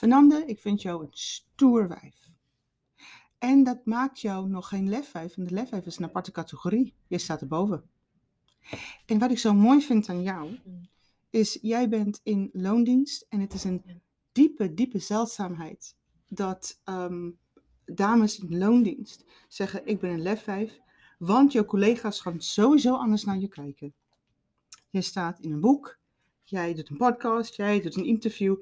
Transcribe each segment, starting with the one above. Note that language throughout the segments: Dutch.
Fernande, ik vind jou een stoer wijf. En dat maakt jou nog geen lefwijf, want de lefwijf is een aparte categorie. Je staat erboven. En wat ik zo mooi vind aan jou, is jij bent in loondienst en het is een diepe, diepe zeldzaamheid dat ehm, dames in loondienst zeggen ik ben een lefwijf, want jouw collega's gaan sowieso anders naar je kijken. Je staat in een boek, jij doet een podcast, jij doet een interview.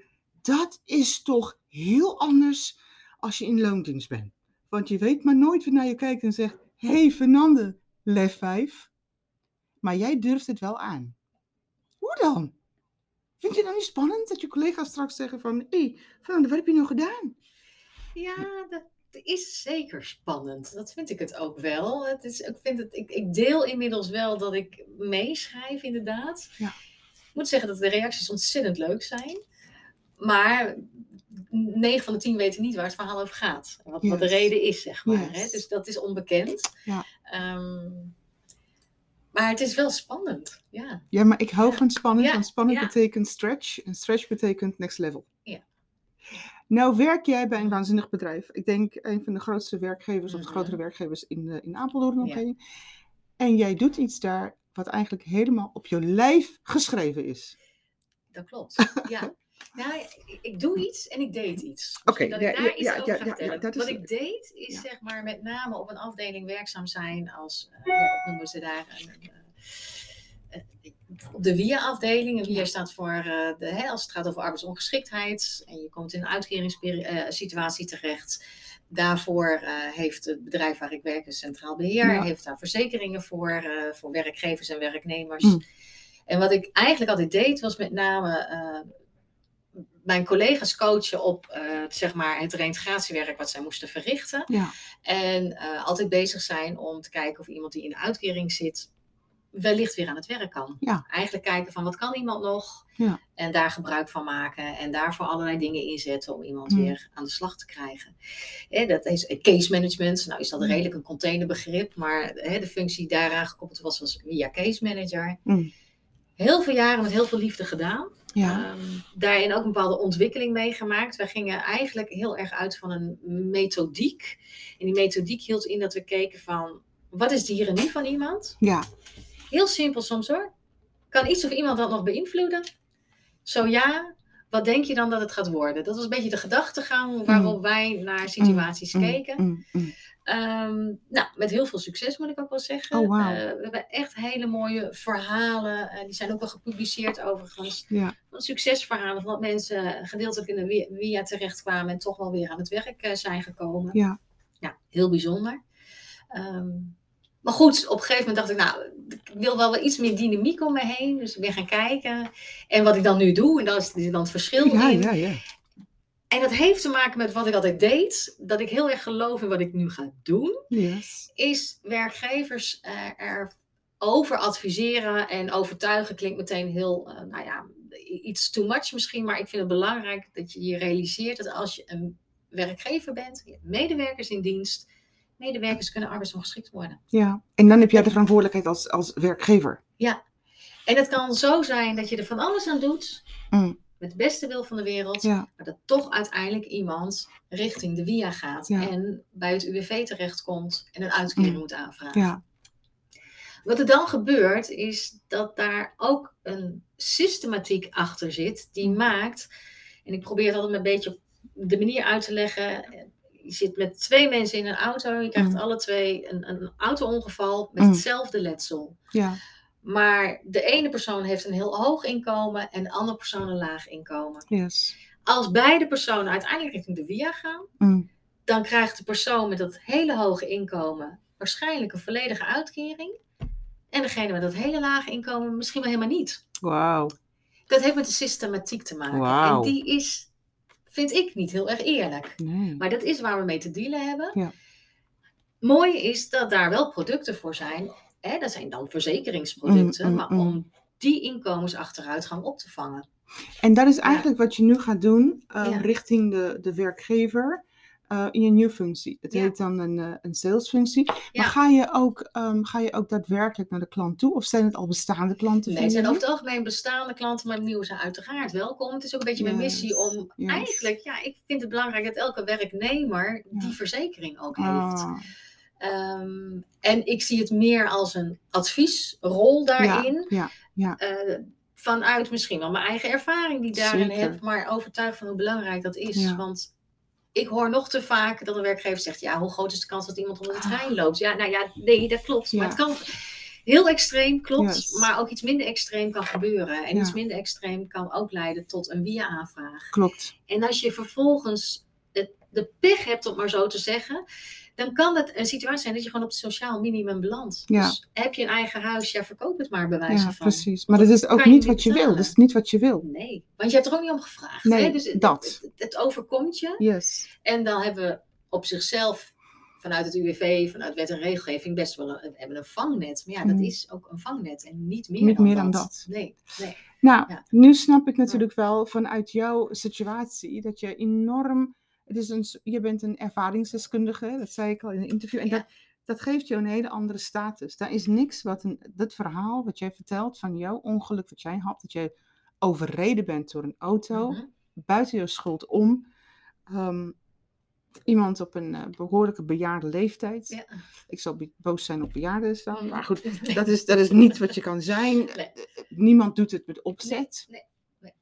Dat is toch heel anders als je in loondienst bent. Want je weet maar nooit wie naar je kijkt en zegt: hey, Fernande, lef 5. Maar jij durft het wel aan. Hoe dan? Vind je dan niet spannend dat je collega's straks zeggen van... Hé, hey, Fernande, wat heb je nou gedaan? Ja, dat is zeker spannend. Dat vind ik het ook wel. Het is, ik, vind het, ik, ik deel inmiddels wel dat ik meeschrijf, inderdaad. Ja. Ik moet zeggen dat de reacties ontzettend leuk zijn. Maar 9 van de 10 weten niet waar het verhaal over gaat. Wat, wat de reden is, zeg maar. Yes. Hè? Dus dat is onbekend. Ja. Ehm, maar het is wel spannend. Ja. Ja, maar ik hou Ja. van spannend, Ja, want spannend betekent stretch. En stretch betekent next level. Ja. Nou werk jij bij een waanzinnig bedrijf. Ik denk een van de grootste werkgevers of de Mhm. grotere werkgevers in, eh, in Apeldoorn omgeving. En jij doet iets daar wat eigenlijk helemaal op je lijf geschreven is. Dat klopt. Ja. Nou, ik, ik doe iets en ik deed iets. Oké, ja, daar ja, iets ja, over ja, ja, dat is- Wat ik deed is zeg maar met name op een afdeling werkzaam zijn als, eh, ja, dat noemen ze daar, een, eh, eh, op de WIA-afdeling. WIA staat voor, eh, de, hè, als het gaat over arbeidsongeschiktheid en je komt in een uitkeringssituatie terecht. Daarvoor eh, heeft het bedrijf waar ik werk, een centraal beheer, Ja. heeft daar verzekeringen voor, eh, voor werkgevers en werknemers. Mm. En wat ik eigenlijk altijd deed, was met name eh, mijn collega's coachen op eh, zeg maar het reintegratiewerk wat zij moesten verrichten. Ja. En eh, altijd bezig zijn om te kijken of iemand die in de uitkering zit, wellicht weer aan het werk kan. Ja. Eigenlijk kijken van wat kan iemand nog Ja. en daar gebruik van maken en daarvoor allerlei dingen inzetten om iemand Mm. weer aan de slag te krijgen. Hè, dat is case management, nou is dat Mm. redelijk een containerbegrip, maar hè, de functie die daaraan gekoppeld was was via case manager. Mm. Heel veel jaren met heel veel liefde gedaan. Ja. Ehm, daarin ook een bepaalde ontwikkeling meegemaakt. Wij gingen eigenlijk heel erg uit van een methodiek. En die methodiek hield in dat we keken van, wat is de hier en nu van iemand? ja. Heel simpel soms hoor. Kan iets of iemand dat nog beïnvloeden? Zo ja, wat denk je dan dat het gaat worden? Dat was een beetje de gedachtegang waarop wij naar situaties Mm, keken. mm, mm. Ehm, nou, met heel veel succes moet ik ook wel zeggen. Oh. Eh, we hebben echt hele mooie verhalen. eh, die zijn ook wel gepubliceerd overigens. Ja. Van succesverhalen van dat mensen gedeeltelijk in de via terechtkwamen en toch wel weer aan het werk eh, zijn gekomen. Ja. Ja, heel bijzonder. Ehm, maar goed, op een gegeven moment dacht ik, nou, ik wil wel weer iets meer dynamiek om me heen. Dus ik ben gaan kijken. En wat ik dan nu doe, en dat is dan het verschil Ja, in. ja, ja. En dat heeft te maken met wat ik altijd deed. Dat ik heel erg geloof in wat ik nu ga doen Yes. is werkgevers eh, erover adviseren en overtuigen klinkt meteen heel, eh, nou ja, iets too much misschien, maar ik vind het belangrijk dat je je realiseert dat als je een werkgever bent, je hebt medewerkers in dienst, medewerkers kunnen arbeidsongeschikt worden. Ja. En dan heb jij de verantwoordelijkheid als, als werkgever. En het kan zo zijn dat je er van alles aan doet, Mm. Met de beste wil van de wereld, Ja. maar dat toch uiteindelijk iemand richting de WIA gaat Ja. en bij het UWV terechtkomt en een uitkering Mm. moet aanvragen. Ja. Wat er dan gebeurt, is dat daar ook een systematiek achter zit, die maakt, en ik probeer het altijd een beetje op de manier uit te leggen. Je zit met twee mensen in een auto, je krijgt Mm. alle twee een, een auto-ongeval met Mm. hetzelfde letsel. Ja. Maar de ene persoon heeft een heel hoog inkomen en de andere persoon een laag inkomen. Yes. Als beide personen uiteindelijk richting de via gaan, Mm. dan krijgt de persoon met dat hele hoge inkomen waarschijnlijk een volledige uitkering. En degene met dat hele lage inkomen misschien wel helemaal niet. Wauw. Dat heeft met de systematiek te maken. En die is, vind ik, niet heel erg eerlijk. Nee. Maar dat is waar we mee te dealen hebben. Ja. Mooi is dat daar wel producten voor zijn. Hè? Dat zijn dan verzekeringsproducten. Mm, mm, maar mm. om die inkomensachteruitgang op te vangen. En dat is eigenlijk wat je nu gaat doen eh, Ja. richting de, de werkgever. eh, in je nieuwe functie. Het Ja. heet dan een, eh, een salesfunctie. Ja. Maar ga je, ook, ehm, ga je ook daadwerkelijk naar de klant toe? Of zijn het al bestaande klanten? Nee, het zijn over het algemeen bestaande klanten, maar nieuw zijn uiteraard welkom. Het is ook een beetje mijn missie om yes. eigenlijk, ja, ik vind het belangrijk dat elke werknemer Ja. die verzekering ook heeft. Ah, Ehm, en ik zie het meer als een adviesrol daarin. ja, eh, vanuit misschien wel mijn eigen ervaring die ik daarin Zeker. heb, maar overtuigd van hoe belangrijk dat is. Ja. Want ik hoor nog te vaak dat een werkgever zegt: Ja, hoe groot is de kans dat iemand onder de Ah. trein loopt? Ja, nou ja, nee, dat klopt. Ja. Maar het kan heel extreem, klopt, Yes. maar ook iets minder extreem kan gebeuren. En Ja. iets minder extreem kan ook leiden tot een via-aanvraag. klopt. En als je vervolgens het, de pech hebt, om maar zo te zeggen, dan kan het een situatie zijn dat je gewoon op het sociaal minimum belandt. Ja. Dus heb je een eigen huis, ja, verkoop het maar bij wijze Ja, van. precies. Maar dat is ook niet wat je wil. Dat is niet wat je wil. Nee, want je hebt er ook niet om gevraagd. Nee, hè? Dus het- dat. Het, het overkomt je. Yes. En dan hebben we op zichzelf, vanuit het UWV, vanuit wet en regelgeving, best wel een, hebben een vangnet. Maar ja, dat Mm. is ook een vangnet en niet meer, Niet dan, meer dat. dan dat. Nee, nee. Nou, Ja. nu snap ik natuurlijk wel vanuit jouw situatie dat je enorm. Het is een, je bent een ervaringsdeskundige, dat zei ik al in een interview. En Ja. dat, dat geeft je een hele andere status. Daar is niks wat een, dat verhaal wat jij vertelt van jouw ongeluk wat jij had, dat jij overreden bent door een auto, Mhm. buiten je schuld om. ehm, iemand op een eh, behoorlijke bejaarde leeftijd. Ja. Ik zal boos zijn op bejaarden staan, maar goed, Nee. dat is, dat is niet wat je kan zijn. Nee. Niemand doet het met opzet. Nee, nee.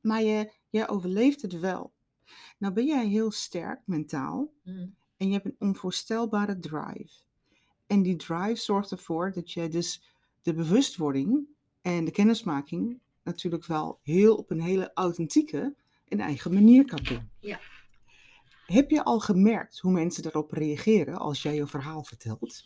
Maar je, je overleeft het wel. Nou ben jij heel sterk mentaal Mhm. en je hebt een onvoorstelbare drive. En die drive zorgt ervoor dat je dus de bewustwording en de kennismaking natuurlijk wel heel op een hele authentieke en eigen manier kan doen. Ja. Heb je al gemerkt hoe mensen erop reageren als jij je verhaal vertelt?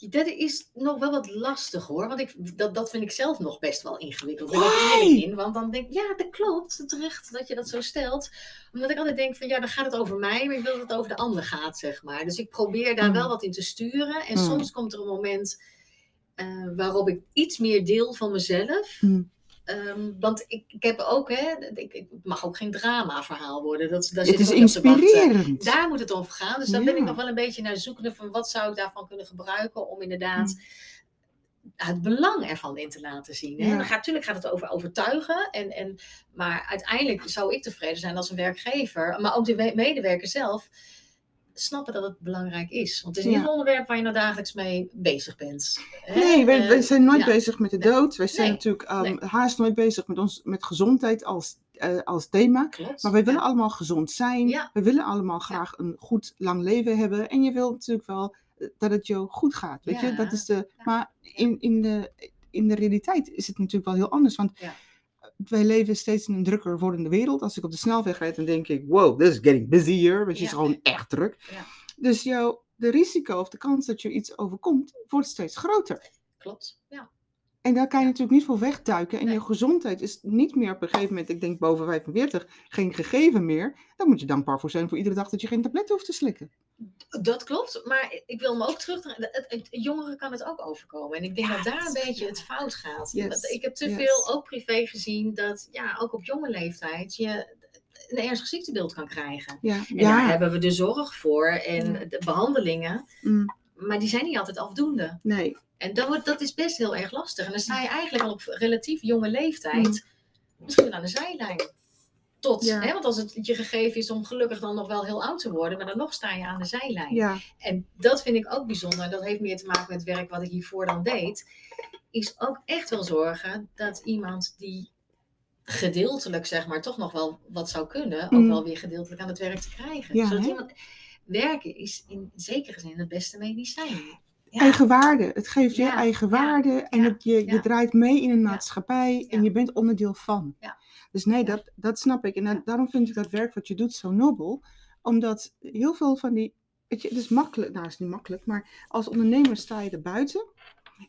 Dat is nog wel wat lastig hoor, want ik, dat, dat vind ik zelf nog best wel ingewikkeld. Ben ik Why? eerlijk in, want dan denk ik, ja, dat klopt, terecht dat je dat zo stelt. Omdat ik altijd denk van, ja, dan gaat het over mij, maar ik wil dat het over de ander gaat, zeg maar. Dus ik probeer daar Mm. wel wat in te sturen. En Mm. soms komt er een moment eh, waarop ik iets meer deel van mezelf. Mm. Ehm, want ik, ik heb ook, hè, ik, ik- het mag ook geen drama-verhaal worden. Dat, daar Het zit is inspirerend. Daar moet het over gaan. Dus dan ben ik nog wel een beetje naar zoekende van wat zou ik daarvan kunnen gebruiken om inderdaad Mm. het belang ervan in te laten zien. Hè? Ja. Dan gaat, natuurlijk gaat het over overtuigen. En, en, maar uiteindelijk zou ik tevreden zijn als een werkgever, maar ook de we- medewerker zelf, snappen dat het belangrijk is. Want het is niet Ja. een onderwerp waar je nou dagelijks mee bezig bent. Hè? Nee, wij, wij Eh, zijn nooit ja. bezig met de dood. Wij zijn Nee. natuurlijk Nee. haast nooit bezig met, ons, met gezondheid als, eh, als thema. Klopt. Maar wij willen Ja. allemaal gezond zijn. We willen allemaal graag een goed lang leven hebben. En je wilt natuurlijk wel eh, dat het je goed gaat. Weet je? Dat is de. Maar in, in, de, in de realiteit is het natuurlijk wel heel anders. Want. Wij leven steeds in een drukker wordende wereld. Als ik op de snelweg rijd, dan denk ik, wow, this is getting busier. Want het is gewoon echt druk. Ja. Dus jouw, de risico of de kans dat je iets overkomt, wordt steeds groter. Klopt. Ja. En daar kan je natuurlijk niet voor wegduiken. En Nee. je gezondheid is niet meer op een gegeven moment, ik denk boven 45, geen gegeven meer. Dan moet je dankbaar voor zijn voor iedere dag dat je geen tablet hoeft te slikken. Dat klopt, maar ik wil me ook terug. Jongeren kan het ook overkomen. En ik denk Ja, dat daar een beetje het fout gaat. Yes, Ik heb te yes. veel, ook privé gezien, dat ja, ook op jonge leeftijd je een ernstig ziektebeeld kan krijgen. Ja, En daar hebben we de zorg voor en de behandelingen, Mm, maar die zijn niet altijd afdoende. nee. En dat, wordt, dat is best heel erg lastig. En dan sta je eigenlijk al op relatief jonge leeftijd, Mm. misschien aan de zijlijn. Tot, Ja. hè, want als het je gegeven is om gelukkig dan nog wel heel oud te worden, maar dan nog sta je aan de zijlijn. Ja, En dat vind ik ook bijzonder. Dat heeft meer te maken met het werk wat ik hiervoor dan deed. Is ook echt wel zorgen dat iemand die gedeeltelijk, zeg maar, toch nog wel wat zou kunnen, ook Mm. wel weer gedeeltelijk aan het werk te krijgen. Ja, Zodat iemand werken is in zekere zin het beste medicijn. Ja, eigen waarde. Het geeft je Ja, eigen ja, waarde. En het, je, je draait mee in een maatschappij. En je bent onderdeel van. Ja. Dus nee, dat, dat snap ik. En daarom vind ik dat werk wat je doet zo nobel. Omdat heel veel van die... Weet je, het is makkelijk. Nou, het is niet makkelijk. Maar als ondernemer sta je er buiten.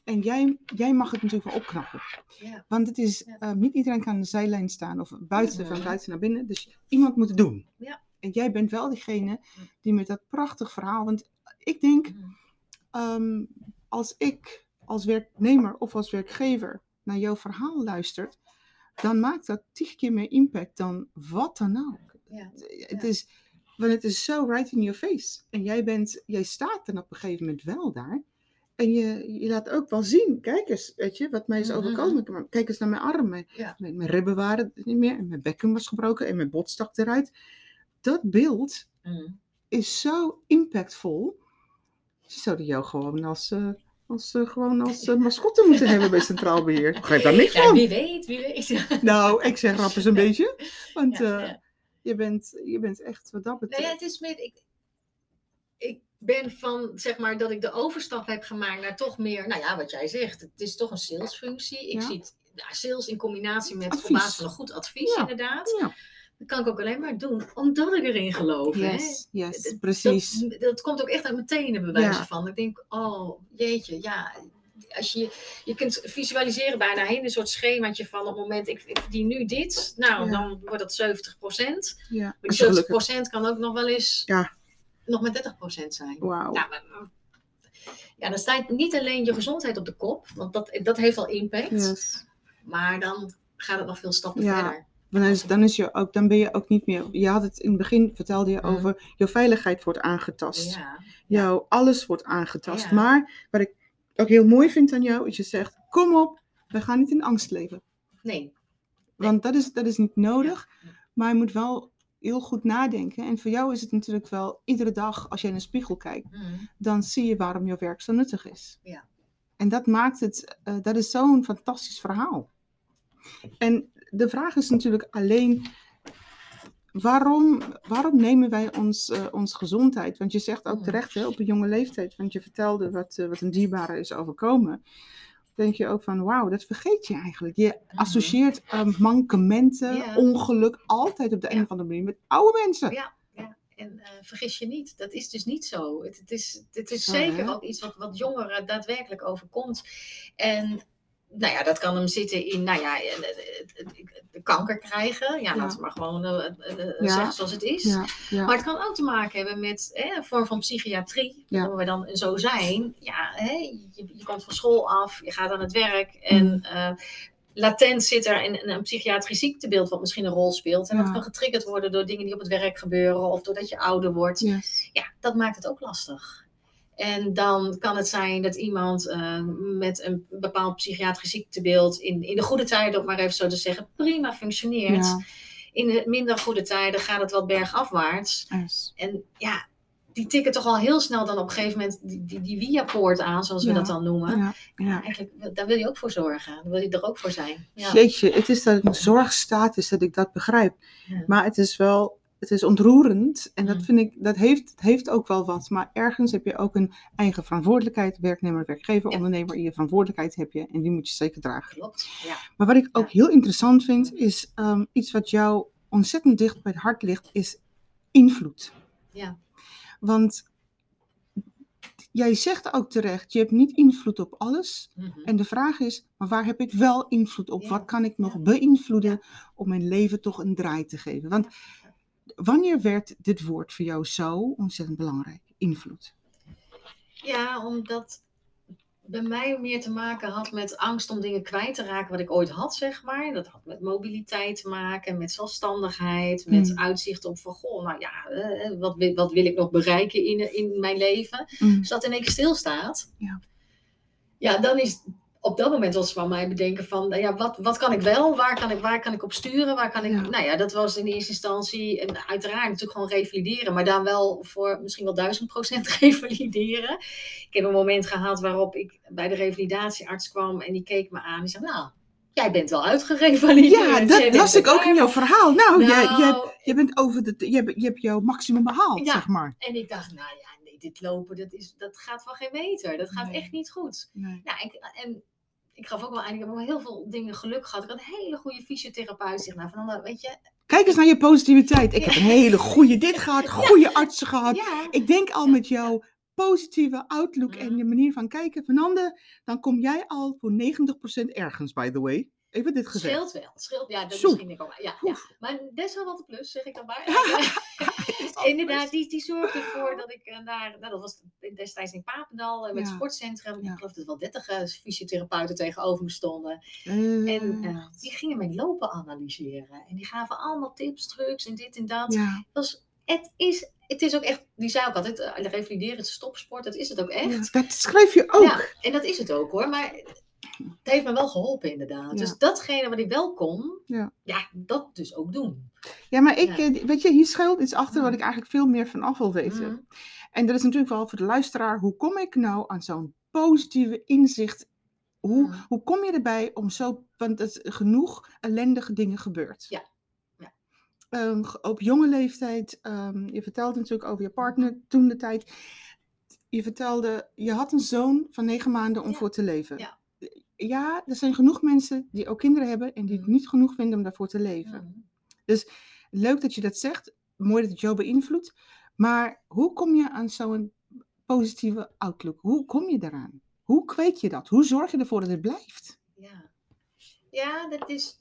En jij, jij mag het natuurlijk wel opknappen. ja, Want het is, Ja. eh, niet iedereen kan aan de zijlijn staan of buiten, van buiten naar binnen. Dus iemand moet het doen. Ja. En jij bent wel diegene die met dat prachtig verhaal. Want ik denk, ehm, als ik als werknemer of als werkgever naar jouw verhaal luistert, dan maakt dat tien keer meer impact dan wat dan ook. ja, Het Ja. is, Want het is zo right in your face. En jij, bent, jij staat dan op een gegeven moment wel daar. En je, je laat ook wel zien, kijk eens, weet je, wat mij is Mhm. overkomen. Maar Kijk eens naar mijn armen. Ja. Mijn, mijn ribben waren er niet meer. En mijn bekken was gebroken. En mijn bot stak eruit. Dat beeld Mm. is zo impactvol. Ze zouden jou gewoon als, eh, als, eh, gewoon als eh, mascotte moeten hebben bij Centraal Beheer. Ik begrijp daar niks Ja, van. wie weet, wie weet. Nou, ik zeg rap eens een beetje. Want Ja, eh, ja. Je, bent, je bent echt wat dat Nou betreft. ja, het is meer. Ik, ik ben van zeg maar dat ik de overstap heb gemaakt naar toch meer. Nou ja, wat jij zegt. Het is toch een salesfunctie. Ik Ja. zie het- ja, sales in combinatie met Advies. een goed advies, Ja. inderdaad. Ja. Dat kan ik ook alleen maar doen omdat ik erin geloof. hè. Yes, precies. Dat, dat komt ook echt uit mijn tenen, bij wijze Ja. van. Ik denk, oh jeetje, ja. Als je, je kunt visualiseren bijna heen een soort schemaatje van op het moment ik, ik die nu dit, nou Ja. dan wordt dat 70% Ja, Maar die je 70 gelukkig... kan ook nog wel eens Ja. nog met 30% zijn. Wauw. Ja, maar, maar- ja, dan staat niet alleen je gezondheid op de kop, want dat, dat heeft al impact. Yes. Maar dan gaat het nog veel stappen verder. Dan, is, dan, is je ook, dan ben je ook niet meer... Je had het in het begin, vertelde je Mm. over... Jouw veiligheid wordt aangetast. Ja. Jouw alles wordt aangetast. Ja. Maar wat ik ook heel mooi vind aan jou, is je zegt... Kom op, we gaan niet in angst leven. Nee. Want dat is, dat is niet nodig. Ja. Maar je moet wel heel goed nadenken. En voor jou is het natuurlijk wel iedere dag als je in een spiegel kijkt, Mm. dan zie je waarom jouw werk zo nuttig is. Ja. En dat maakt het, eh, dat is zo'n fantastisch verhaal. En de vraag is natuurlijk alleen, waarom, waarom nemen wij ons, eh, onze gezondheid? Want je zegt ook Mm. terecht hè, op een jonge leeftijd, want je vertelde wat, eh, wat een dierbare is overkomen. Denk je ook van, wauw, dat vergeet je eigenlijk. Je associeert eh, mankementen, Mhm. Ja. ongeluk altijd op de een Ja. of andere manier met oude mensen. Ja, ja. En eh, vergis je niet, dat is dus niet zo. Het, het is, het is Zo, zeker hè? ook iets wat, wat jongeren daadwerkelijk overkomt. En nou ja, dat kan hem zitten in, nou ja, eh, eh, de kanker krijgen. Ja, laten we maar gewoon eh, Ja. zeggen zoals het is. Ja, ja. Maar het kan ook te maken hebben met hè, een vorm van psychiatrie. Ja. Waar we dan zo zijn. Ja, hè, je, je komt van school af, je gaat aan het werk. En Mm. latent zit er een, een psychiatrisch ziektebeeld wat misschien een rol speelt. En dat kan getriggerd worden door dingen die op het werk gebeuren. Of doordat je ouder wordt. Yes. Ja, dat maakt het ook lastig. En dan kan het zijn dat iemand eh, met een bepaald psychiatrisch ziektebeeld in, in de goede tijden, om maar even zo te zeggen, prima functioneert. Ja, In de minder goede tijden gaat het wat bergafwaarts. yes. En ja, die tikken toch al heel snel dan op een gegeven moment die, die, die via-poort aan, zoals we Ja. dat dan noemen. Ja, eigenlijk, daar wil je ook voor zorgen. Daar wil je er ook voor zijn. Ja. Jeetje, het is dat een zorgstaat is dat ik dat begrijp. Maar het is wel, het is ontroerend. En dat Mm. vind ik, dat heeft, het heeft ook wel wat. Maar ergens heb je ook een eigen verantwoordelijkheid. Werknemer, werkgever, Ja. ondernemer. Je verantwoordelijkheid heb je. En die moet je zeker dragen. Klopt. Ja. Maar wat ik ook Ja. heel interessant vind, is ehm, iets wat jou ontzettend dicht bij het hart ligt, is invloed. Ja. Want jij zegt ook terecht, je hebt niet invloed op alles. Mhm. En de vraag is, maar waar heb ik wel invloed op? Ja, Wat kan ik nog beïnvloeden om mijn leven toch een draai te geven? Want wanneer werd dit woord voor jou zo ontzettend belangrijk? Invloed. Ja, omdat bij mij meer te maken had met angst om dingen kwijt te raken wat ik ooit had, zeg maar. Dat had met mobiliteit te maken, met zelfstandigheid, met Mm. uitzicht op van, goh, nou ja, eh, wat, wil- wat wil ik nog bereiken in, in mijn leven? Mm. Als dat in één keer stilstaat, Ja. ja, dan is op dat moment was het van mij bedenken van, nou ja, wat, wat kan ik wel? Waar kan ik, waar kan ik op sturen? Waar kan ik, Ja. nou ja, dat was in eerste instantie, en uiteraard natuurlijk gewoon revalideren, maar dan wel voor misschien wel duizend procent revalideren. Ik heb een moment gehad waarop ik bij de revalidatiearts kwam en die keek me aan en zei, nou, jij bent wel uitgerevalideerd. Ja, Jij dat las ik ook in jouw verhaal. Nou, jij, jij, Nou, je, bent over de, je, hebt, je hebt jouw maximum behaald, Ja. zeg maar. En ik dacht, nou ja, dit lopen, dat, is, dat gaat wel geen meter. Dat gaat Nee. echt niet goed. Nee. Nou, en ik gaf ook wel aan, ik heb wel heel veel dingen geluk gehad. Ik had een hele goede fysiotherapeut. Zeg, nou, van, weet je, Kijk eens naar je positiviteit. Ik heb een hele goede dit gehad, goede artsen gehad. ja, Ik denk al met jouw positieve outlook en Mhm. je manier van kijken, Fernande, dan kom jij al voor 90% ergens, by the way. Even dit het gezegd. scheelt wel. Het scheelt, ja, dat Zo. misschien ik ook wel. Ja, ja. Maar wat een plus, zeg ik dan maar. Is altijd Inderdaad, die, die zorgde ervoor dat ik eh, daar, nou, dat was destijds in Papendal, eh, met het Ja. sportcentrum. Ja. Ik geloof dat er wel 30 eh, fysiotherapeuten tegenover me stonden. En die gingen mijn lopen analyseren. En die gaven allemaal tips, trucs en dit en dat. ja, Dat was het is, het is ook echt, die zei ook altijd, uh, revaliderend stopsport, dat is het ook echt. Ja, dat schreef je ook. Ja, en dat is het ook hoor, maar het heeft me wel geholpen inderdaad. Ja. Dus datgene wat ik wel kon, Ja. ja, dat dus ook doen. Ja, maar ik, Ja. eh, weet je, hier schuilt iets achter wat ik eigenlijk veel meer van af wil weten. Mhm. En dat is natuurlijk wel voor de luisteraar, hoe kom ik nou aan zo'n positieve inzicht? Hoe, Mm. hoe kom je erbij om zo, want er genoeg ellendige dingen gebeurd. Ja. Ehm, op jonge leeftijd, ehm, je vertelde natuurlijk over je partner toen de tijd. Je vertelde, je had een zoon van negen maanden om Ja. voor te leven. Ja. Ja, er zijn genoeg mensen die ook kinderen hebben en die het Mm. niet genoeg vinden om daarvoor te leven. Mhm. Leuk dat je dat zegt. Mooi dat het jou beïnvloedt. Maar hoe kom je aan zo'n positieve outlook? Hoe kom je daaraan? Hoe kweek je dat? Hoe zorg je ervoor dat het blijft? Ja. ja, dat is.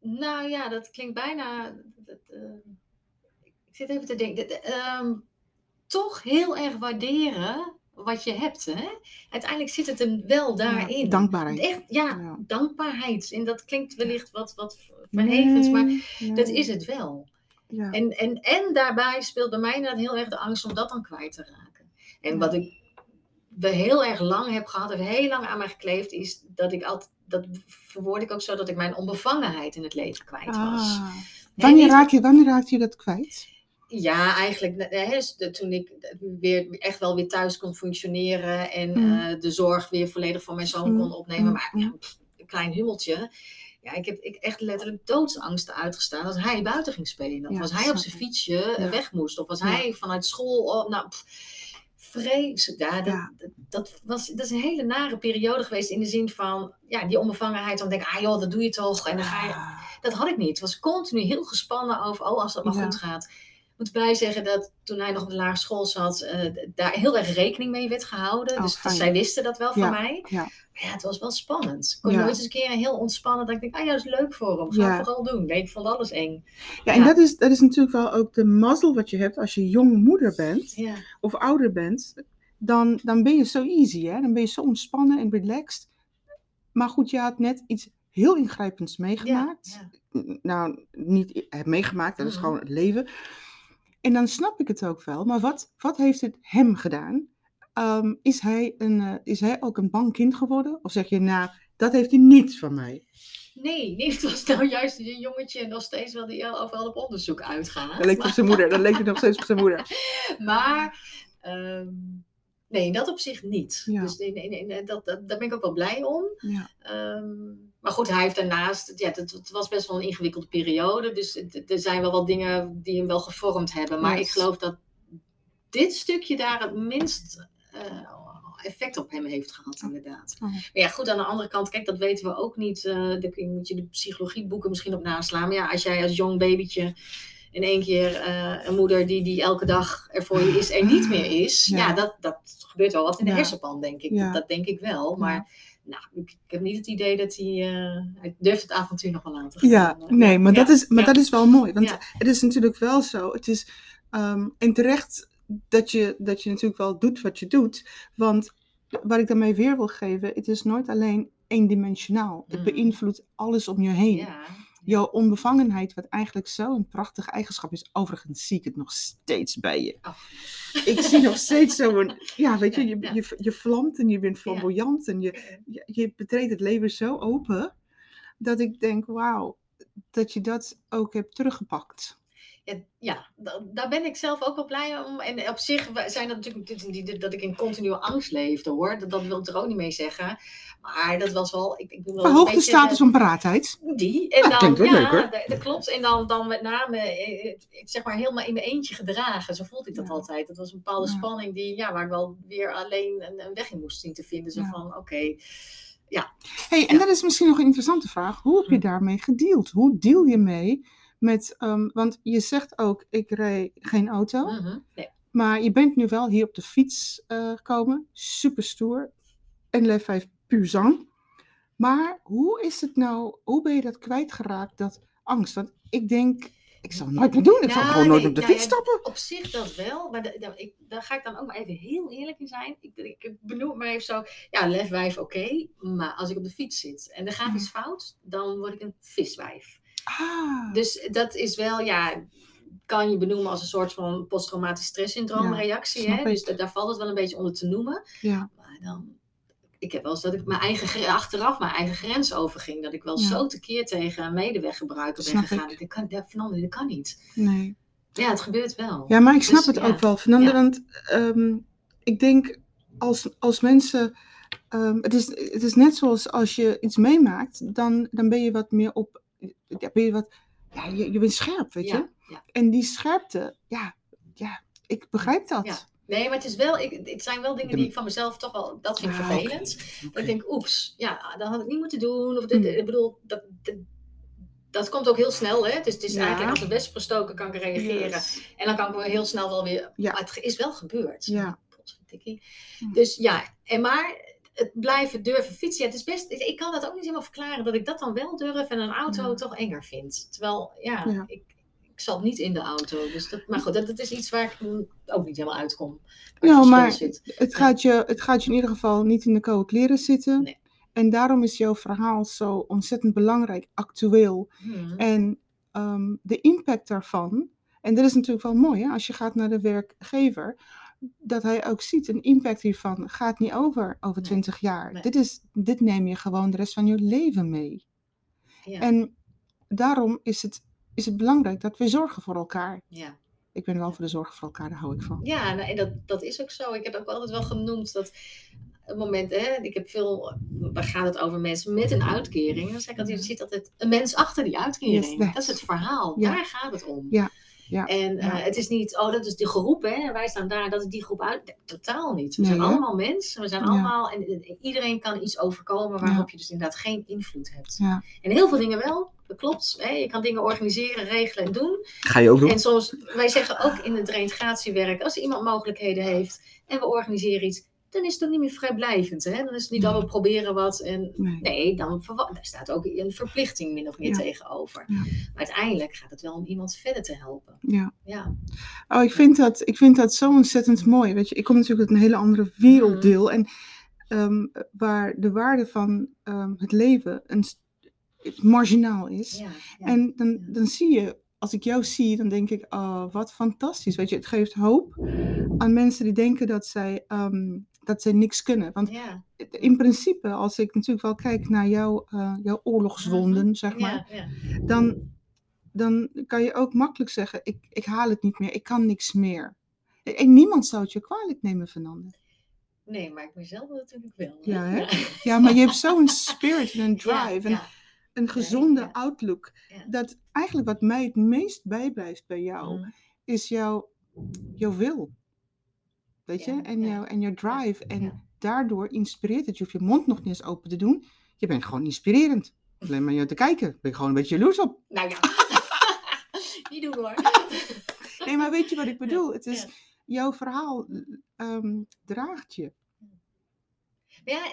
Nou ja, dat klinkt bijna. Dat, eh, ik zit even te denken. Dat, ehm, toch heel erg waarderen wat je hebt. Hè? Uiteindelijk zit het hem wel daarin. Ja, dankbaarheid. Echt, ja, Ja. dankbaarheid. En dat klinkt wellicht wat, wat verhevens, maar Nee, dat is het wel. Ja. En, en, en daarbij speelt bij mij inderdaad heel erg de angst om dat dan kwijt te raken. En wat ik we heel erg lang heb gehad, heeft heel lang aan mij gekleefd, is dat ik altijd, dat verwoord ik ook zo, dat ik mijn onbevangenheid in het leven kwijt was. Ah. Nee, Wanneer, raak je, wanneer raakte je dat kwijt? Ja, eigenlijk eh, hè, toen ik weer echt wel weer thuis kon functioneren en Mm. eh, de zorg weer volledig van mijn zoon Mm, kon opnemen. mm, Maar ja, pff, een klein hummeltje. Ja, ik heb ik echt letterlijk doodsangsten uitgestaan als hij buiten ging spelen. Of Ja, als hij op zijn fietsje eh, Ja. weg moest. Of als hij vanuit school... Oh, nou, pff. Ja, dat, was, dat is een hele nare periode geweest in de zin van... Ja, die onbevangenheid. Dan denk ik, ah joh, dat doe je toch. En dan ga je Ah. dat had ik niet. Ik was continu heel gespannen over, oh, als dat maar goed gaat. Moet bij zeggen dat toen hij nog op de lagere school zat, eh, daar heel erg rekening mee werd gehouden. Oh, dus, dus zij wisten dat wel van Ja, mij. ja. Maar ja, het was wel spannend. Ik kon Ja. nooit eens een keer heel ontspannen dat ik denk, ah ja, dat is leuk voor hem. Ga vooral doen. Nee, ik vond alles eng. Ja, en. Dat, is, dat is natuurlijk wel ook de mazzel wat je hebt als je jong moeder bent of ouder bent. Dan, dan ben je zo easy, hè? dan ben je zo ontspannen en relaxed. Maar goed, je had net iets heel ingrijpends meegemaakt. Nou, niet heb meegemaakt, dat is Mhm. gewoon het leven. En dan snap ik het ook wel. Maar wat, wat heeft het hem gedaan? Ehm, is, hij een, eh, is hij ook een bang kind geworden? Of zeg je, nou, dat heeft hij niet van mij? Nee, nee, het was nou juist een jongetje nog steeds wel die overal op onderzoek uitgaat. Dat leek op zijn moeder. Dat leek het nog steeds op zijn moeder. Maar ehm, nee, dat op zich niet. Ja. Dus nee, nee, nee, nee, dat, dat, daar ben ik ook wel blij om. Ja. Ehm, maar goed, hij heeft daarnaast, ja, het, het was best wel een ingewikkelde periode. Dus het- er zijn wel wat dingen die hem wel gevormd hebben. Maar Yes. ik geloof dat dit stukje daar het minst eh, effect op hem heeft gehad, inderdaad. Oh. Maar ja, goed, aan de andere kant, kijk, dat weten we ook niet. eh daar moet je de psychologieboeken misschien op naslaan. Maar ja, als jij als jong babytje in één keer eh, een moeder die, die elke dag er voor je is, er niet meer is. Ja. Ja, dat, dat gebeurt wel wat in de Ja. hersenpan, denk ik. Ja. Dat, dat denk ik wel. Maar nou, ik, heb niet het idee dat hij... eh hij durft het avontuur nog wel aan te gaan. Ja, Eh, nee, maar, ja, dat, is, maar ja. dat is wel mooi. Want Ja. het is natuurlijk wel zo. Het is, ehm, en terecht dat je, dat je natuurlijk wel doet wat je doet. Want wat ik daarmee weer wil geven, het is nooit alleen eendimensionaal. Het Mm. beïnvloedt alles om je heen. Ja, Jouw onbevangenheid, wat eigenlijk zo'n prachtige eigenschap is. Overigens zie ik het nog steeds bij je. Oh. Ik zie nog steeds zo'n, ja weet je, je, ja. je, je vlamt en je bent flamboyant en je, je, je betreedt het leven zo open. Dat ik denk, wauw, dat je dat ook hebt teruggepakt. Ja, ja da- daar ben ik zelf ook wel blij om. En op zich zijn dat natuurlijk die- dat ik in continue angst leefde hoor. Dat, dat wil ik er ook niet mee zeggen. Maar dat was wel. Ik, ik wel een Verhoogde beetje status van paraatheid. Die. En Ja, dan, wel ja, leuk, dat, dat klopt. En dan, dan met name, eh, zeg maar, helemaal in mijn eentje gedragen. Zo voelde ik dat Ja. altijd. Dat was een bepaalde Ja. spanning die, ja, waar ik wel weer alleen een, een weg in moest zien te vinden. Zo Ja. van, oké. Hey, en Ja. dat is misschien nog een interessante vraag. Hoe heb je Hm. daarmee gedeeld? Hoe deal je mee met, ehm, want je zegt ook, ik rij geen auto. mhm, nee. Maar je bent nu wel hier op de fiets eh, gekomen. Super stoer. En Lef 5 puur zang. Maar hoe is het nou, hoe ben je dat kwijtgeraakt, dat angst? Want ik denk, ik zal het nooit meer doen. Ik zal Nou, gewoon nooit nee, op de nou fiets stappen. Op zich dat wel, maar da- ik, daar ga ik dan ook maar even heel eerlijk in zijn. Ik, ik benoem het maar even zo, ja, lefwijf oké, maar als ik op de fiets zit en er gaat Ja. iets fout, dan word ik een viswijf. Ah, Dus dat is wel, ja, kan je benoemen als een soort van posttraumatisch stresssyndroom Ja, reactie. snap Hè? Dus da- daar valt het wel een beetje onder te noemen. Ja, Maar dan, ik heb wel eens dat ik mijn eigen, achteraf mijn eigen grens overging. Dat ik wel Ja. zo tekeer tegen een medeweggebruiker ben gegaan. ik. Dat kan, dat, dat kan niet. nee. Ja, het gebeurt wel. Ja, maar ik snap Dus, het ja. ook wel, Fernanda. Want ehm, ik denk als, als mensen. ehm, het, is, het is net zoals als je iets meemaakt, dan, dan ben je wat meer op. Ben je, wat, ja, je, je bent scherp, weet je? En die scherpte, ja, ja ik begrijp dat. Nee, maar het, is wel, ik, het zijn wel dingen die ik van mezelf toch wel, dat vind ik Ah, vervelend. Ik denk, oeps, ja, dat had ik niet moeten doen. Of dit, Mm. ik bedoel, dat, dat, dat komt ook heel snel, hè. Dus het is Ja. eigenlijk als een wesp gestoken kan ik reageren. Yes. En dan kan ik heel snel wel weer, Ja. maar het is wel gebeurd. Ja. Dus ja, en maar het blijven durven fietsen, ja, het is best, ik kan dat ook niet helemaal verklaren, dat ik dat dan wel durf en een auto Ja. toch enger vind. Terwijl, ja, Ja. ik, ik zat niet in de auto. Dus dat, maar goed, dat, dat is iets waar ik ook niet helemaal uitkom. Ja, het verschil maar zit. Het gaat, je, het gaat je in ieder geval niet in de koude kleren zitten. Nee. En daarom is jouw verhaal zo ontzettend belangrijk, actueel. Hmm. En ehm, de impact daarvan, en dat is natuurlijk wel mooi hè, als je gaat naar de werkgever, dat hij ook ziet, een impact hiervan gaat niet over over Nee, 20 jaar. nee. Dit, is, dit neem je gewoon de rest van je leven mee. Ja, En daarom is het, is het belangrijk dat we zorgen voor elkaar. ja. Ik ben wel voor de zorg voor elkaar, daar hou ik van. ja nou, en dat, dat is ook zo. Ik heb ook altijd wel genoemd dat het moment, hè, ik heb veel, waar gaat het over mensen met een uitkering? Dan zeg ik altijd, er zit altijd een mens achter die uitkering. Yes, dat is het verhaal. Ja. Daar gaat het om. Ja, ja, En eh, het is niet, oh, dat is de groep, hè? wij staan daar, dat is die groep uit. Totaal niet. We Nee, zijn hè? allemaal mensen, we zijn allemaal, en, en iedereen kan iets overkomen waarop je dus inderdaad geen invloed hebt. Ja. En heel veel dingen wel, dat klopt. Hè? Je kan dingen organiseren, regelen en doen. Ga je ook En soms, wij zeggen ook in het reintegratiewerk, als iemand mogelijkheden heeft en we organiseren iets, dan is het ook niet meer vrijblijvend. Hè? Dan is het niet dat we proberen wat en Nee. nee, dan daar staat ook een verplichting min of meer Ja. tegenover. Ja. Maar uiteindelijk gaat het wel om iemand verder te helpen. Ja. Ja. Oh, ik vind dat, ik vind dat zo ontzettend mooi. Weet je, ik kom natuurlijk uit een hele andere werelddeel. En ehm, waar de waarde van ehm, het leven een, marginaal is. En dan, dan zie je, als ik jou zie, dan denk ik, oh, wat fantastisch. Weet je, het geeft hoop aan mensen die denken dat zij, ehm, dat zij niks kunnen. Want ja. in principe, als ik natuurlijk wel kijk naar jouw, eh, jouw oorlogswonden, zeg maar, Ja, ja. dan, dan kan je ook makkelijk zeggen, ik, ik haal het niet meer, ik kan niks meer. En niemand zou het je kwalijk nemen, Fernande. Nee, maar ik mezelf natuurlijk wel. Ja, hè? Ja. Maar je hebt zo'n spirit en een drive en een gezonde ja. outlook. Ja. Dat eigenlijk wat mij het meest bijblijft bij jou, Mm. is jouw, jouw wil. Weet je? En, jouw, en jouw drive. En daardoor inspireert het. Je hoeft je mond nog niet eens open te doen. Je bent gewoon inspirerend. Alleen maar je te kijken. Ben ik gewoon een beetje jaloers op. Nou ja. Niet doen hoor. Nee, maar weet je wat ik bedoel? Het is, jouw verhaal ehm, draagt je. Ja,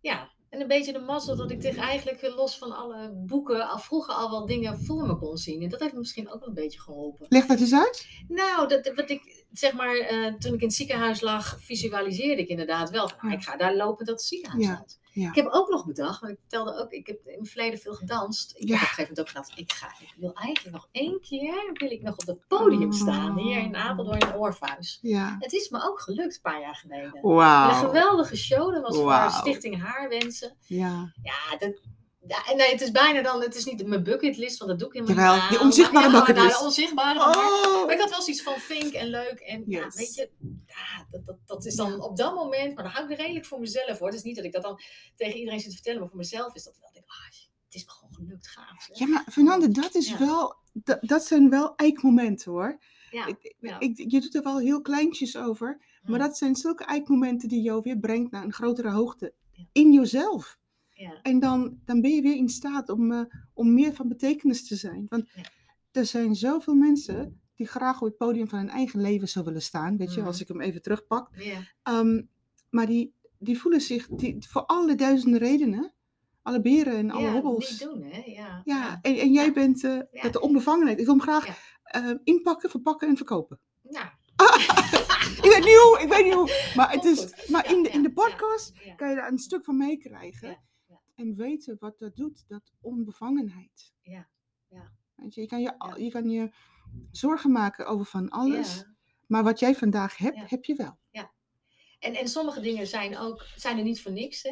ja, en een beetje de mazzel dat ik tegen eigenlijk los van alle boeken al vroeger al wel dingen voor me kon zien. En dat heeft me misschien ook wel een beetje geholpen. Leg dat eens uit. Nou, dat, wat ik zeg maar, eh, toen ik in het ziekenhuis lag, visualiseerde ik inderdaad wel. Van, ah, ik ga daar lopen dat ziekenhuis Ja, uit. ja. Ik heb ook nog bedacht, want ik vertelde ook, ik heb in het verleden veel gedanst. Ik Ja. heb op een gegeven moment ook gedacht, ik, ga, ik wil eigenlijk nog één keer, wil ik nog op het podium staan, hier in Apeldoorn in Orpheus. Ja. Het is me ook gelukt een paar jaar geleden. En een geweldige show, dat was voor Stichting Haarwensen. Ja. Ja, dat, ja, nee, het is bijna dan, het is niet mijn bucketlist, want dat doe ik helemaal Jawel, niet die onzichtbare Maar- ja, bucketlist. nou, de onzichtbare, maar, Oh. maar ik had wel zoiets van vink en leuk. En ja, weet je, ja, dat, dat, dat is dan op dat moment, maar dan hou ik er redelijk voor mezelf hoor. Het is niet dat ik dat dan tegen iedereen zit te vertellen, maar voor mezelf is dat wel, denk ik, ah, het is me gewoon gelukt, gaaf. zeg. Ja, maar Fernande, dat is wel, dat, dat zijn wel eikmomenten hoor. Ja, Ik, ik, je doet er wel heel kleintjes over, maar Hm. dat zijn zulke eikmomenten die jou weer brengt naar een grotere hoogte in jezelf. Ja, En dan, dan ben je weer in staat om, eh, om meer van betekenis te zijn. Want Ja. er zijn zoveel mensen die graag op het podium van hun eigen leven zou willen staan. Weet je, Mhm. als ik hem even terugpak. Ehm, maar die, die voelen zich die, voor alle duizenden redenen, alle beren en alle ja, hobbels. niet doen hè, ja. Ja, en, en jij Ja. bent eh, Ja. dat de onbevangenheid. Ik wil hem graag eh, inpakken, verpakken en verkopen. Nou, Ik weet niet hoe, ik weet niet hoe. Maar, het is, maar in, de, in de podcast kan je daar een stuk van meekrijgen. Ja, ja. En weten wat dat doet, dat onbevangenheid. Ja, ja. Weet je, je kan je, Ja. je, kan je zorgen maken over van alles. Ja. Maar wat jij vandaag hebt, Ja. heb je wel. En, en sommige dingen zijn, ook, zijn er niet voor niks. Hè?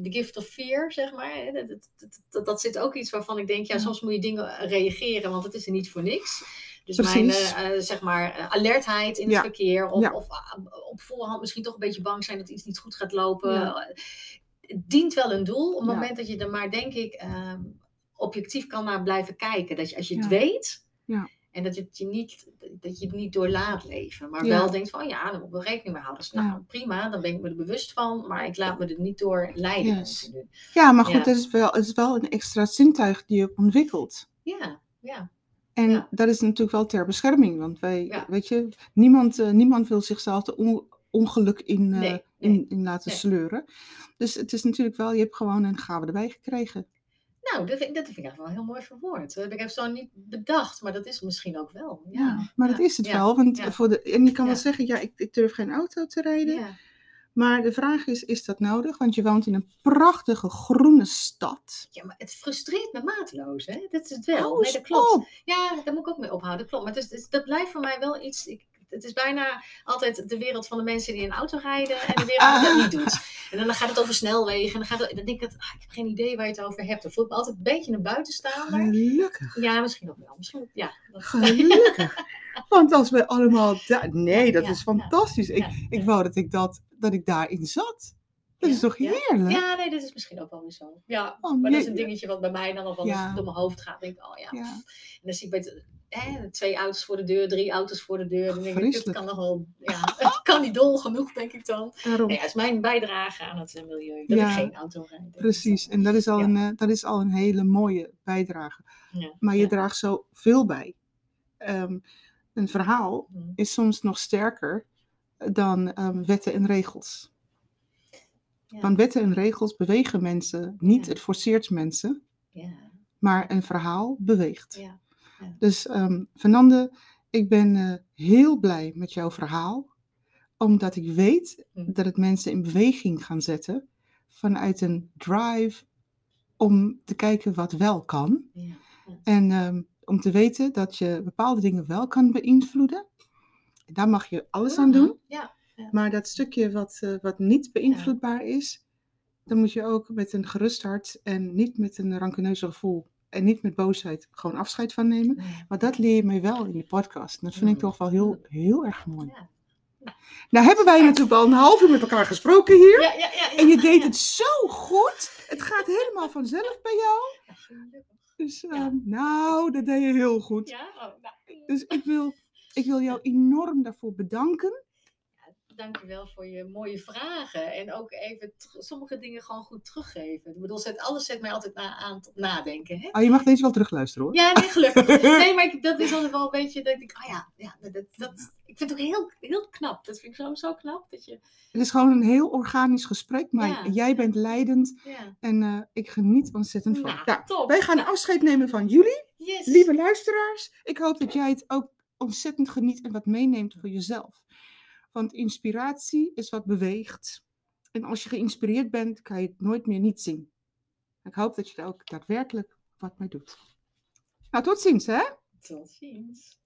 De, gift of fear, zeg maar. Dat, dat, dat, dat, dat zit ook iets waarvan ik denk, ja, Ja. soms moet je dingen reageren, want het is er niet voor niks. Dus Precies. mijn eh, eh, zeg maar, eh, alertheid in het Ja. verkeer, of, Ja. of ah, op voorhand misschien toch een beetje bang zijn dat iets niet goed gaat lopen. Ja. Het dient wel een doel. Op het Ja. moment dat je er maar, denk ik, ehm, objectief kan naar blijven kijken. Dat je, als je het Ja. weet, Ja. en dat, het je niet, dat je het niet doorlaat leven, maar wel denkt van, ja, daar moet ik wel rekening mee houden. Dus, nou, prima, dan ben ik me er bewust van, maar ik laat me er niet door leiden. Yes. Ja, maar goed, dat is wel, het is wel een extra zintuig die je ontwikkelt. Ja, ja, En dat is natuurlijk wel ter bescherming. Want wij, weet je, niemand, eh, niemand wil zichzelf de ongeluk in, eh, Nee, in, in laten nee. sleuren. Dus het is natuurlijk wel, je hebt gewoon een gave erbij gekregen. nou, dat, vind- dat vind ik eigenlijk wel heel mooi verwoord. Dat heb ik even zo niet bedacht, maar dat is misschien ook wel. Ja, Ja, maar dat is het ja, wel. Want voor de, en je kan wel zeggen, ja, ik, ik durf geen auto te rijden. Ja, Maar de vraag is, is dat nodig? Want je woont in een prachtige groene stad. ja, maar het frustreert me mateloos, hè? Dat is het wel. Nee, dat klopt. op. Ja, daar moet ik ook mee ophouden. Klopt. Maar is- dat blijft voor mij wel iets. Ik, het is bijna altijd de wereld van de mensen die in een auto rijden en de wereld die dat niet doet. En dan gaat het over snelwegen. En dan, gaat het, dan denk ik, dat, ah, ik heb geen idee waar je het over hebt. Dan voel ik me altijd een beetje een buitenstaander. Gelukkig. Ja, misschien ook wel. Misschien, ja, dat- Gelukkig. Want als we allemaal. Nee, dat Ja, is fantastisch. Ik, ja, ik wou dat ik, dat, dat ik daarin zat. Dat Ja, is toch heerlijk? ja, nee, dat is misschien ook wel weer zo. Ja, Oh, maar dat is een dingetje wat bij mij dan nog wel eens Ja. door mijn hoofd gaat. Denk ik, oh ja. En dan zie ik bij hè, twee auto's voor de deur, drie auto's voor de deur. Dan denk ik, Vreselijk. kan nog wel, ja, het kan niet dol genoeg, denk ik dan. Daarom. Nee, dat is mijn bijdrage aan het eh, milieu. Dat Ja, ik geen auto rijd. Precies. En dat is, al Ja. een, eh, dat is al een hele mooie bijdrage. Ja, Maar je draagt zo veel bij. Ehm, een verhaal Hm. is soms nog sterker dan ehm, wetten en regels. Ja. Want wetten en regels bewegen mensen niet. Ja. Het forceert mensen. Ja, Maar een verhaal beweegt. ja, Dus ehm Fernande, ik ben eh, heel blij met jouw verhaal. Omdat ik weet Hm. dat het mensen in beweging gaan zetten. Vanuit een drive om te kijken wat wel kan. ja. En ehm, om te weten dat je bepaalde dingen wel kan beïnvloeden. Daar mag je alles aan doen. Ja, Maar dat stukje wat, eh, wat niet beïnvloedbaar is, dan moet je ook met een gerust hart en niet met een rancuneuze gevoel en niet met boosheid gewoon afscheid van nemen. Maar dat leer je mij wel in die podcast. En dat vind ik Mm. toch wel heel, heel erg mooi. Nou hebben wij natuurlijk al een half uur met elkaar gesproken hier. Ja, ja, ja, ja. En je deed het zo goed. Het gaat helemaal vanzelf bij jou. Dus ehm, nou, dat deed je heel goed. Ja, oh, nou. Dus ik wil, ik wil jou enorm daarvoor bedanken. Dankjewel voor je mooie vragen. En ook even sommige dingen gewoon goed teruggeven. Ik bedoel, zet, alles zet mij altijd na, aan tot nadenken. Hè? Oh, je mag deze wel terugluisteren hoor. Ja, nee, gelukkig. Nee, maar ik, dat is altijd wel een beetje dat ik denk, oh ja, ja dat, dat, ik vind het ook heel, heel knap. Dat vind ik zo, zo knap. Dat je, Het is gewoon een heel organisch gesprek, maar Ja. jij bent leidend ja. en eh, ik geniet ontzettend van. Nou, Nou, top. wij gaan Nou. afscheid nemen van jullie, Yes. lieve luisteraars. Ik hoop dat jij het ook ontzettend geniet en wat meeneemt voor jezelf. Want inspiratie is wat beweegt. En als je geïnspireerd bent, kan je het nooit meer niet zien. Ik hoop dat je er ook daadwerkelijk wat mee doet. Nou, tot ziens hè. Tot ziens.